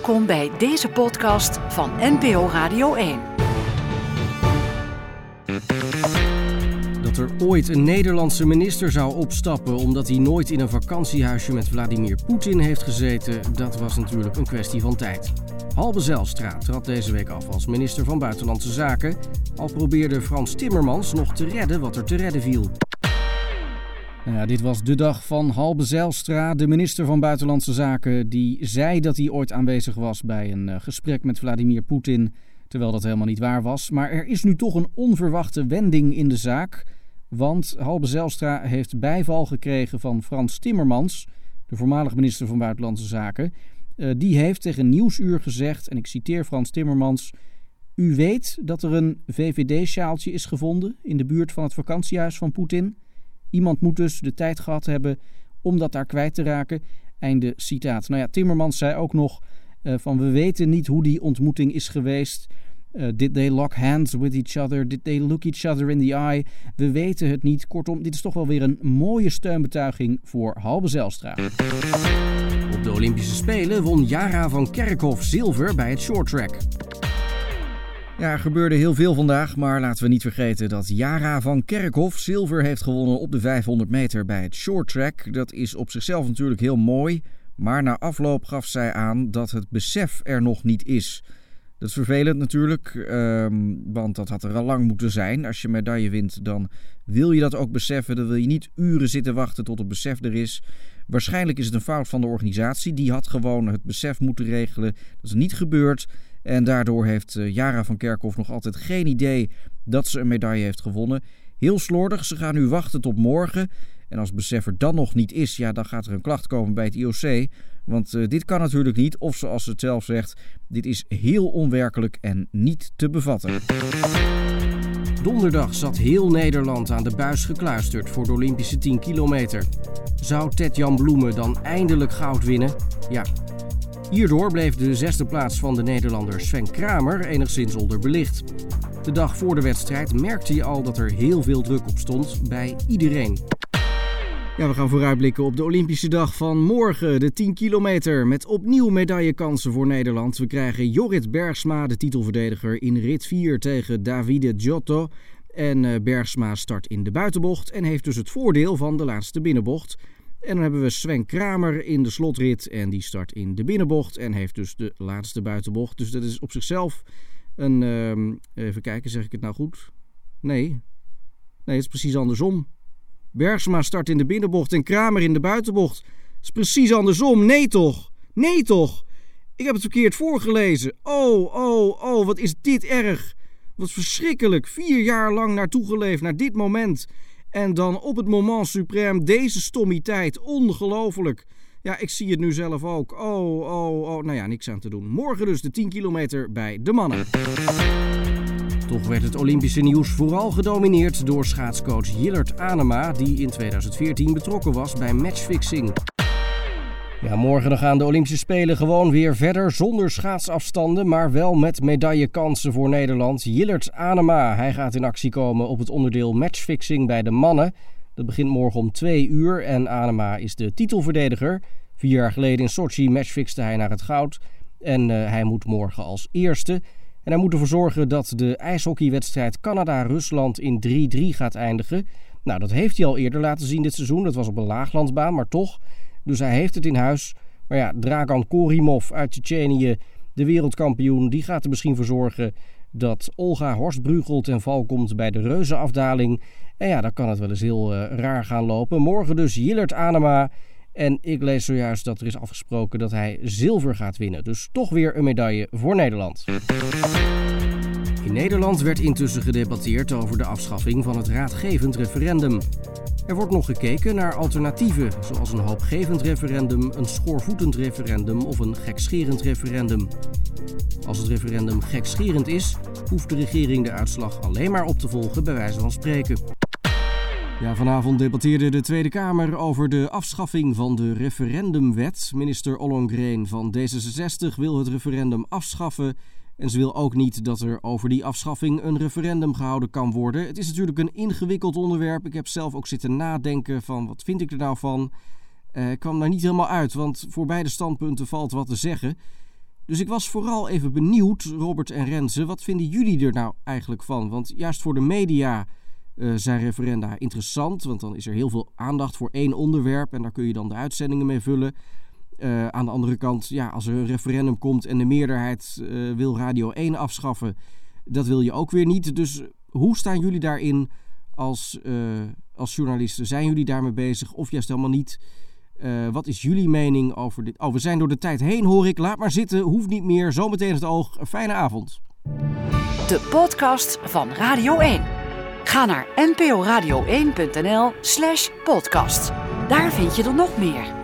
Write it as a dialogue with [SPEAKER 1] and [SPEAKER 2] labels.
[SPEAKER 1] Welkom bij deze podcast van NPO Radio 1.
[SPEAKER 2] Dat er ooit een Nederlandse minister zou opstappen omdat hij nooit in een vakantiehuisje met Vladimir Poetin heeft gezeten, dat was natuurlijk een kwestie van tijd. Halbe Zijlstra trad deze week af als minister van Buitenlandse Zaken, al probeerde Frans Timmermans nog te redden wat er te redden viel. Nou dit was de dag van Halbe Zijlstra, de minister van Buitenlandse Zaken, die zei dat hij ooit aanwezig was bij een eh, gesprek met Vladimir Poetin, terwijl dat helemaal niet waar was. Maar er is nu toch een onverwachte wending in de zaak, want Halbe Zijlstra heeft bijval gekregen van Frans Timmermans, de voormalig minister van Buitenlandse Zaken. Uh, die heeft tegen Nieuwsuur gezegd, en ik citeer Frans Timmermans... U weet dat er een VVD-sjaaltje is gevonden in de buurt van het vakantiehuis van Poetin... Iemand moet dus de tijd gehad hebben om dat daar kwijt te raken. Einde citaat. Nou ja, Timmermans zei ook nog uh, van we weten niet hoe die ontmoeting is geweest. Uh, did they lock hands with each other? Did they look each other in the eye? We weten het niet. Kortom, dit is toch wel weer een mooie steunbetuiging voor Halbe Zijlstra. Op de Olympische Spelen won Jara van Kerkhoff zilver bij het shorttrack. Ja, er gebeurde heel veel vandaag, maar laten we niet vergeten dat Jara van Kerkhoff zilver heeft gewonnen op de 500 meter bij het short track. Dat is op zichzelf natuurlijk heel mooi, maar na afloop gaf zij aan dat het besef er nog niet is. Dat is vervelend natuurlijk, um, want dat had er al lang moeten zijn. Als je medaille wint, dan wil je dat ook beseffen. Dan wil je niet uren zitten wachten tot het besef er is. Waarschijnlijk is het een fout van de organisatie. Die had gewoon het besef moeten regelen. Dat is niet gebeurd. En daardoor heeft eh, Jara van Kerkhoff nog altijd geen idee dat ze een medaille heeft gewonnen. Heel slordig, ze gaan nu wachten tot morgen. En als besef er dan nog niet is, ja, dan gaat er een klacht komen bij het IOC. Want uh, dit kan natuurlijk niet, of zoals ze het zelf zegt, dit is heel onwerkelijk en niet te bevatten. Donderdag zat heel Nederland aan de buis gekluisterd voor de Olympische 10 kilometer. Zou Ted-Jan Bloemen dan eindelijk goud winnen? Ja, Hierdoor bleef de zesde plaats van de Nederlander Sven Kramer enigszins onderbelicht. De dag voor de wedstrijd merkte je al dat er heel veel druk op stond bij iedereen. Ja, we gaan vooruitblikken op de Olympische dag van morgen, de 10 kilometer, met opnieuw medaillekansen voor Nederland. We krijgen Jorrit Bergsma, de titelverdediger, in rit 4 tegen Davide Giotto. En eh, Bergsma start in de buitenbocht en heeft dus het voordeel van de laatste binnenbocht. En dan hebben we Sven Kramer in de slotrit en die start in de binnenbocht en heeft dus de laatste buitenbocht. Dus dat is op zichzelf een... Uh, even kijken, zeg ik het nou goed? Nee. Nee, het is precies andersom. Bergsma start in de binnenbocht en Kramer in de buitenbocht. Het is precies andersom. Nee toch? Nee toch? Ik heb het verkeerd voorgelezen. Oh, oh, oh, wat is dit erg. Wat verschrikkelijk. Vier jaar lang naartoe geleefd, naar dit moment. En dan op het moment suprême deze stommiteit. Ongelooflijk. Ja, ik zie het nu zelf ook. Oh, oh, oh. Nou ja, niks aan te doen. Morgen dus de 10 kilometer bij de mannen. Toch werd het Olympische nieuws vooral gedomineerd door schaatscoach Jillert Anema, die in 2014 betrokken was bij matchfixing. Ja, morgen gaan de Olympische Spelen gewoon weer verder zonder schaatsafstanden, maar wel met medaillekansen voor Nederland. Jillert Anema, hij gaat in actie komen op het onderdeel matchfixing bij de mannen. Dat begint morgen om twee uur en Anema is de titelverdediger. Vier jaar geleden in Sochi matchfixte hij naar het goud en uh, hij moet morgen als eerste. En hij moet ervoor zorgen dat de ijshockeywedstrijd Canada-Rusland in 3-3 gaat eindigen. Nou, dat heeft hij al eerder laten zien dit seizoen. Dat was op een laaglandbaan, maar toch... Dus hij heeft het in huis. Maar ja, Dragan Korimov uit Tsjetsjenië, de wereldkampioen, die gaat er misschien voor zorgen dat Olga Horstbrugel ten val komt bij de reuzenafdaling. En ja, dan kan het wel eens heel uh, raar gaan lopen. Morgen dus Jillert Anema. En ik lees zojuist dat er is afgesproken dat hij zilver gaat winnen. Dus toch weer een medaille voor Nederland. In Nederland werd intussen gedebatteerd over de afschaffing van het raadgevend referendum. Er wordt nog gekeken naar alternatieven, zoals een hoopgevend referendum, een schoorvoetend referendum of een gekscherend referendum. Als het referendum gekscherend is, hoeft de regering de uitslag alleen maar op te volgen, bij wijze van spreken. Ja, vanavond debatteerde de Tweede Kamer over de afschaffing van de referendumwet. Minister Ollongren van D66 wil het referendum afschaffen en ze wil ook niet dat er over die afschaffing een referendum gehouden kan worden. Het is natuurlijk een ingewikkeld onderwerp. Ik heb zelf ook zitten nadenken van wat vind ik er nou van. Uh, ik kwam daar niet helemaal uit, want voor beide standpunten valt wat te zeggen. Dus ik was vooral even benieuwd, Robert en Renze, wat vinden jullie er nou eigenlijk van? Want juist voor de media uh, zijn referenda interessant, want dan is er heel veel aandacht voor één onderwerp en daar kun je dan de uitzendingen mee vullen. Uh, aan de andere kant, ja, als er een referendum komt en de meerderheid uh, wil Radio 1 afschaffen, dat wil je ook weer niet. Dus hoe staan jullie daarin als, als journalisten? Zijn jullie daarmee bezig of juist helemaal niet? wat is jullie mening over dit? Oh, we zijn door de tijd heen, hoor ik. Laat maar zitten, hoeft niet meer. Zometeen het oog. Fijne avond.
[SPEAKER 1] De podcast van Radio 1. Ga naar nporadio1.nl slash podcast. Daar vind je er nog meer.